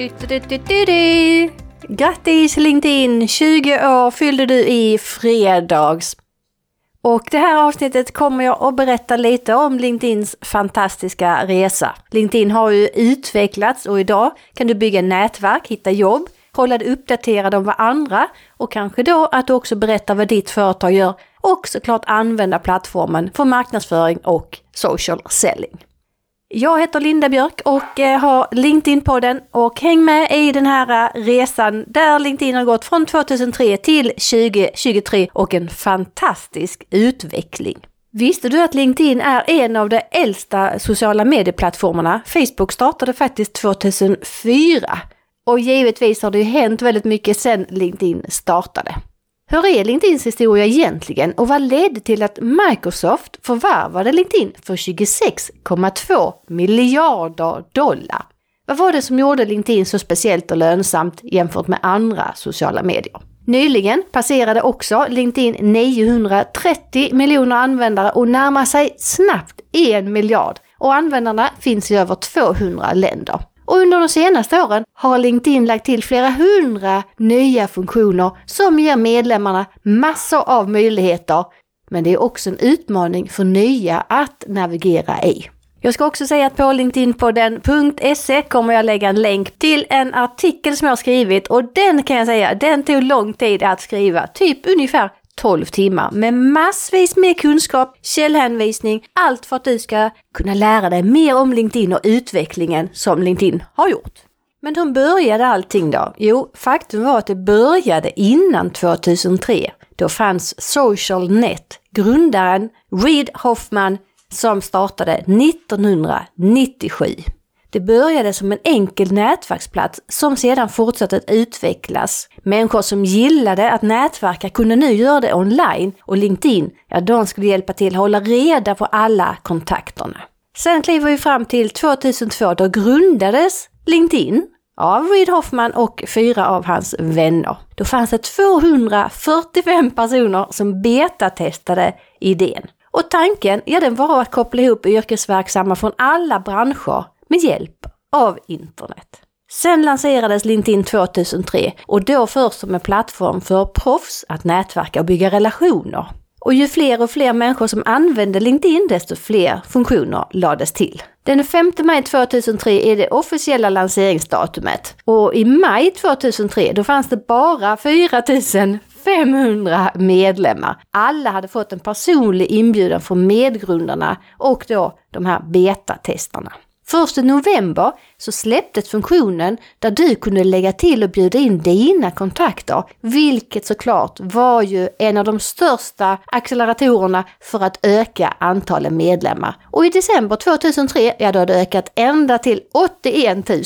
Du, du, du, du, du. Grattis LinkedIn! 20 år fyllde du i fredags. Och det här avsnittet kommer jag att berätta lite om LinkedIns fantastiska resa. LinkedIn har ju utvecklats och idag kan du bygga nätverk, hitta jobb, hålla dig uppdaterad om vad andra och kanske då att du också berättar vad ditt företag gör och såklart använda plattformen för marknadsföring och social selling. Jag heter Linda Björk och eh, har LinkedIn-podden och häng med i den här eh, resan där LinkedIn har gått från 2003 till 2023 och en fantastisk utveckling. Visste du att LinkedIn är en av de äldsta sociala medieplattformarna? Facebook startade faktiskt 2004 och givetvis har det ju hänt väldigt mycket sedan LinkedIn startade. Hur är LinkedIns historia egentligen och vad ledde till att Microsoft förvärvade LinkedIn för 26,2 miljarder dollar? Vad var det som gjorde LinkedIn så speciellt och lönsamt jämfört med andra sociala medier? Nyligen passerade också LinkedIn 930 miljoner användare och närmar sig snabbt en miljard och användarna finns i över 200 länder. Och under de senaste åren har LinkedIn lagt till flera hundra nya funktioner som ger medlemmarna massor av möjligheter. Men det är också en utmaning för nya att navigera i. Jag ska också säga att på LinkedInpodden.se kommer jag lägga en länk till en artikel som jag har skrivit och den kan jag säga, den tog lång tid att skriva, typ ungefär 12 timmar med massvis med kunskap, källhänvisning, allt för att du ska kunna lära dig mer om LinkedIn och utvecklingen som LinkedIn har gjort. Men hur började allting då? Jo, faktum var att det började innan 2003. Då fanns SocialNet, grundaren Reid Hoffman som startade 1997. Det började som en enkel nätverksplats som sedan fortsatte att utvecklas. Människor som gillade att nätverka kunde nu göra det online och LinkedIn, ja de skulle hjälpa till att hålla reda på alla kontakterna. Sen kliver vi fram till 2002, då grundades LinkedIn av Reid Hoffman och fyra av hans vänner. Då fanns det 245 personer som betatestade idén. Och tanken, ja den var att koppla ihop yrkesverksamma från alla branscher med hjälp av internet. Sen lanserades LinkedIn 2003 och då först som en plattform för proffs att nätverka och bygga relationer. Och ju fler och fler människor som använde LinkedIn desto fler funktioner lades till. Den 5 maj 2003 är det officiella lanseringsdatumet och i maj 2003 då fanns det bara 4500 medlemmar. Alla hade fått en personlig inbjudan från medgrundarna och då de här betatestarna. Först i november så släpptes funktionen där du kunde lägga till och bjuda in dina kontakter, vilket såklart var ju en av de största acceleratorerna för att öka antalet medlemmar. Och i december 2003, ja då hade det ökat ända till 81 000.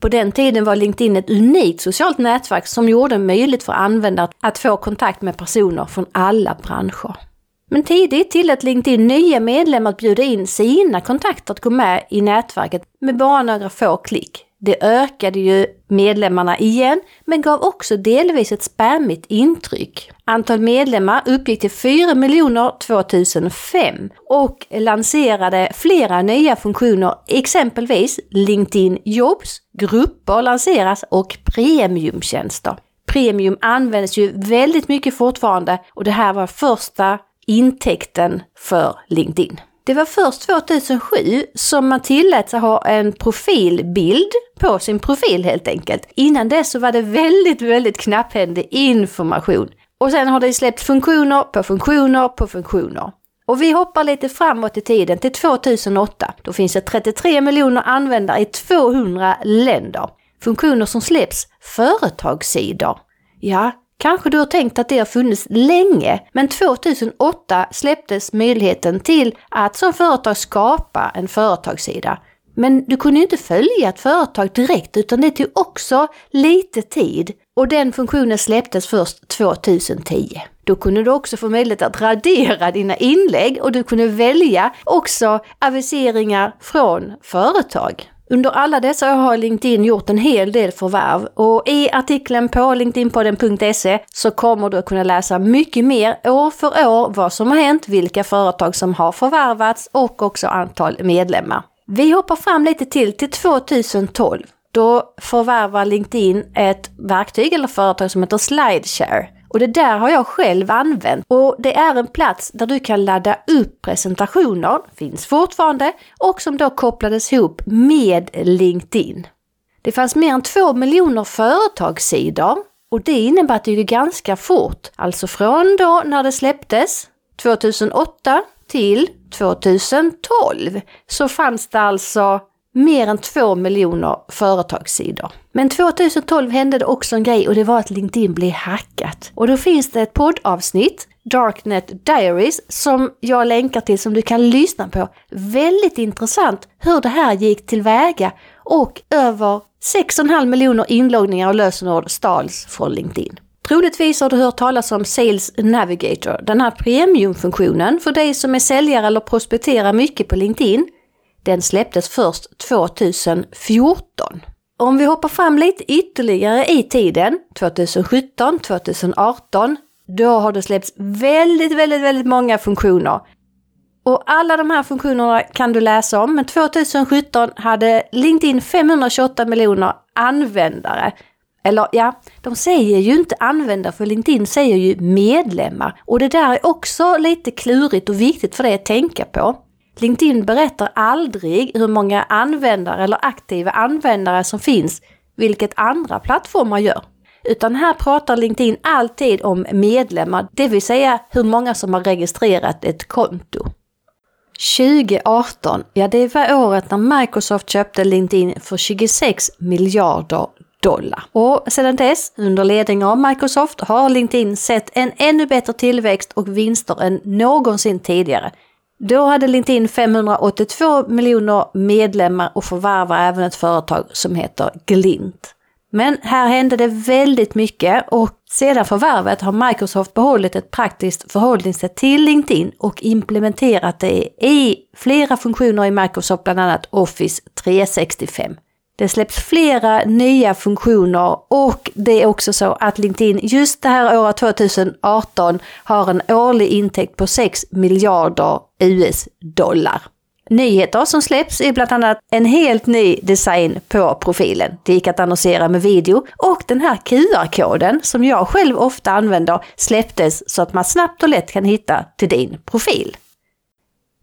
På den tiden var LinkedIn ett unikt socialt nätverk som gjorde det möjligt för användare att få kontakt med personer från alla branscher. Men tidigt tillät LinkedIn nya medlemmar att bjuda in sina kontakter att gå med i nätverket med bara några få klick. Det ökade ju medlemmarna igen, men gav också delvis ett spammigt intryck. Antal medlemmar uppgick till 4 miljoner 2005 och lanserade flera nya funktioner, exempelvis LinkedIn Jobs, grupper lanseras och premiumtjänster. Premium används ju väldigt mycket fortfarande och det här var första intäkten för LinkedIn. Det var först 2007 som man tillät sig ha en profilbild på sin profil helt enkelt. Innan dess så var det väldigt, väldigt knapphändig information. Och sen har det släppt funktioner på funktioner på funktioner. Och vi hoppar lite framåt i tiden till 2008. Då finns det 33 miljoner användare i 200 länder. Funktioner som släpps företagssidor. Ja, Kanske du har tänkt att det har funnits länge, men 2008 släpptes möjligheten till att som företag skapa en företagssida. Men du kunde inte följa ett företag direkt utan det tog också lite tid och den funktionen släpptes först 2010. Då kunde du också få möjlighet att radera dina inlägg och du kunde välja också aviseringar från företag. Under alla dessa år har LinkedIn gjort en hel del förvärv och i artikeln på linkedinpodden.se så kommer du att kunna läsa mycket mer år för år vad som har hänt, vilka företag som har förvärvats och också antal medlemmar. Vi hoppar fram lite till till 2012 då förvärvar LinkedIn ett verktyg eller företag som heter Slideshare. Och det där har jag själv använt och det är en plats där du kan ladda upp presentationer, finns fortfarande, och som då kopplades ihop med LinkedIn. Det fanns mer än två miljoner företagssidor och det innebär att det gick ganska fort. Alltså från då när det släpptes, 2008 till 2012, så fanns det alltså mer än två miljoner företagssidor. Men 2012 hände det också en grej och det var att LinkedIn blev hackat. Och då finns det ett poddavsnitt, Darknet Diaries, som jag länkar till som du kan lyssna på. Väldigt intressant hur det här gick tillväga och över 6,5 miljoner inloggningar och lösenord stals från LinkedIn. Troligtvis har du hört talas om Sales Navigator, den här premiumfunktionen för dig som är säljare eller prospekterar mycket på LinkedIn. Den släpptes först 2014. Om vi hoppar fram lite ytterligare i tiden, 2017, 2018, då har det släppts väldigt, väldigt, väldigt många funktioner. Och alla de här funktionerna kan du läsa om, men 2017 hade LinkedIn 528 miljoner användare. Eller ja, de säger ju inte användare för LinkedIn säger ju medlemmar. Och det där är också lite klurigt och viktigt för dig att tänka på. LinkedIn berättar aldrig hur många användare eller aktiva användare som finns, vilket andra plattformar gör. Utan här pratar LinkedIn alltid om medlemmar, det vill säga hur många som har registrerat ett konto. 2018, ja det var året när Microsoft köpte LinkedIn för 26 miljarder dollar. Och sedan dess, under ledning av Microsoft, har LinkedIn sett en ännu bättre tillväxt och vinster än någonsin tidigare. Då hade LinkedIn 582 miljoner medlemmar och förvärvar även ett företag som heter Glint. Men här hände det väldigt mycket och sedan förvärvet har Microsoft behållit ett praktiskt förhållningssätt till LinkedIn och implementerat det i flera funktioner i Microsoft, bland annat Office 365. Det släpps flera nya funktioner och det är också så att LinkedIn just det här året 2018 har en årlig intäkt på 6 miljarder US-dollar. Nyheter som släpps är bland annat en helt ny design på profilen. Det gick att annonsera med video och den här QR-koden som jag själv ofta använder släpptes så att man snabbt och lätt kan hitta till din profil.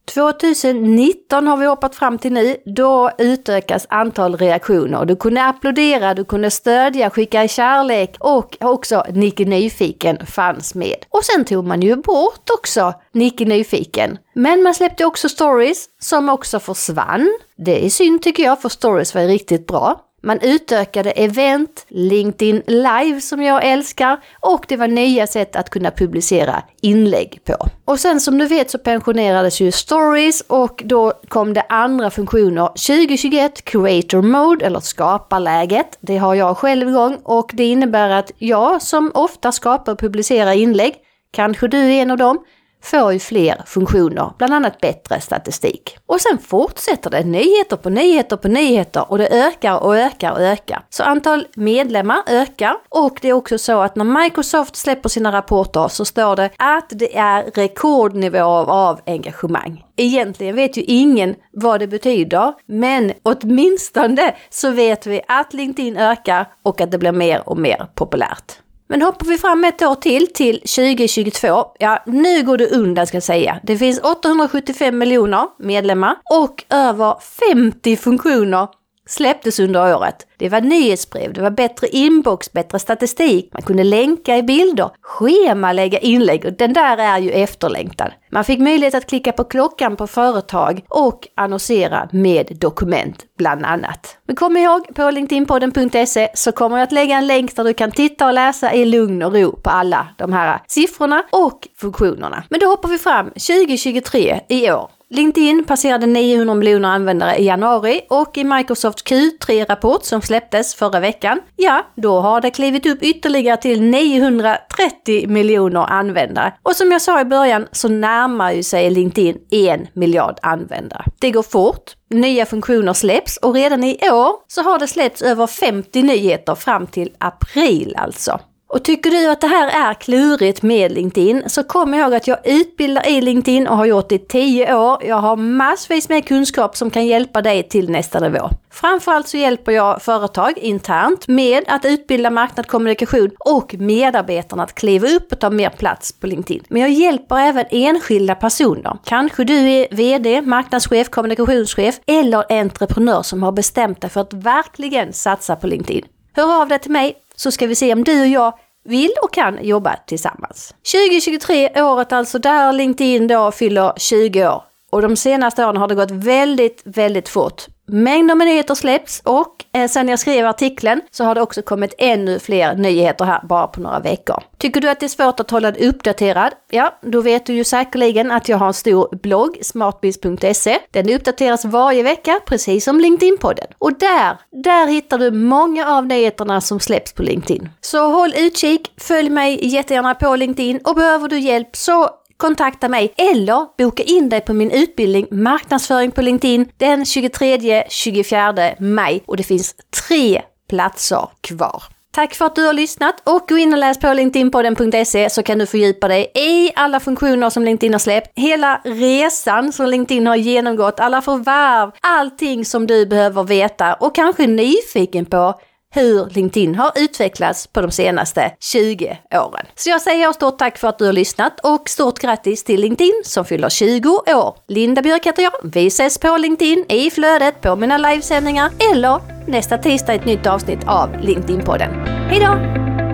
2019 har vi hoppat fram till nu. Då utökas antal reaktioner. Du kunde applådera, du kunde stödja, skicka kärlek och också Nicke Nyfiken fanns med. Och sen tog man ju bort också Nicke Nyfiken. Men man släppte också stories som också försvann. Det är synd tycker jag, för stories var riktigt bra. Man utökade event, LinkedIn live som jag älskar och det var nya sätt att kunna publicera inlägg på. Och sen som du vet så pensionerades ju stories och då kom det andra funktioner 2021 Creator Mode eller skaparläget. Det har jag själv igång och det innebär att jag som ofta skapar och publicerar inlägg, kanske du är en av dem, får ju fler funktioner, bland annat bättre statistik. Och sen fortsätter det nyheter på nyheter på nyheter och det ökar och ökar och ökar. Så antal medlemmar ökar och det är också så att när Microsoft släpper sina rapporter så står det att det är rekordnivå av engagemang. Egentligen vet ju ingen vad det betyder, men åtminstone så vet vi att LinkedIn ökar och att det blir mer och mer populärt. Men hoppar vi fram ett år till, till 2022, ja nu går det undan ska jag säga. Det finns 875 miljoner medlemmar och över 50 funktioner släpptes under året. Det var nyhetsbrev, det var bättre inbox, bättre statistik, man kunde länka i bilder, schemalägga inlägg och den där är ju efterlängtad. Man fick möjlighet att klicka på klockan på företag och annonsera med dokument bland annat. Men kom ihåg, på LinkedInpodden.se så kommer jag att lägga en länk där du kan titta och läsa i lugn och ro på alla de här siffrorna och funktionerna. Men då hoppar vi fram 2023 i år. LinkedIn passerade 900 miljoner användare i januari och i Microsoft Q3-rapport som släpptes förra veckan, ja, då har det klivit upp ytterligare till 930 miljoner användare. Och som jag sa i början så närmar ju sig LinkedIn en miljard användare. Det går fort, nya funktioner släpps och redan i år så har det släppts över 50 nyheter fram till april alltså. Och tycker du att det här är klurigt med LinkedIn så kom ihåg att jag utbildar i LinkedIn och har gjort det i 10 år. Jag har massvis med kunskap som kan hjälpa dig till nästa nivå. Framförallt så hjälper jag företag internt med att utbilda marknadskommunikation och medarbetarna att kliva upp och ta mer plats på LinkedIn. Men jag hjälper även enskilda personer. Kanske du är VD, marknadschef, kommunikationschef eller entreprenör som har bestämt dig för att verkligen satsa på LinkedIn. Hör av dig till mig så ska vi se om du och jag vill och kan jobba tillsammans. 2023 året alltså där LinkedIn då fyller 20 år. Och de senaste åren har det gått väldigt, väldigt fort. Mängder med nyheter släpps och eh, sen jag skrev artikeln så har det också kommit ännu fler nyheter här bara på några veckor. Tycker du att det är svårt att hålla dig uppdaterad? Ja, då vet du ju säkerligen att jag har en stor blogg, smartbiz.se. Den uppdateras varje vecka, precis som LinkedIn-podden. Och där, där hittar du många av nyheterna som släpps på LinkedIn. Så håll utkik, följ mig jättegärna på LinkedIn och behöver du hjälp så kontakta mig eller boka in dig på min utbildning Marknadsföring på LinkedIn den 23-24 maj och det finns tre platser kvar. Tack för att du har lyssnat och gå in och läs på LinkedInpodden.se så kan du fördjupa dig i alla funktioner som LinkedIn har släppt, hela resan som LinkedIn har genomgått, alla förvärv, allting som du behöver veta och kanske är nyfiken på hur LinkedIn har utvecklats på de senaste 20 åren. Så jag säger stort tack för att du har lyssnat och stort grattis till LinkedIn som fyller 20 år. Linda Björk heter jag. Vi ses på LinkedIn, i flödet, på mina livesändningar eller nästa tisdag ett nytt avsnitt av LinkedIn-podden. Hejdå!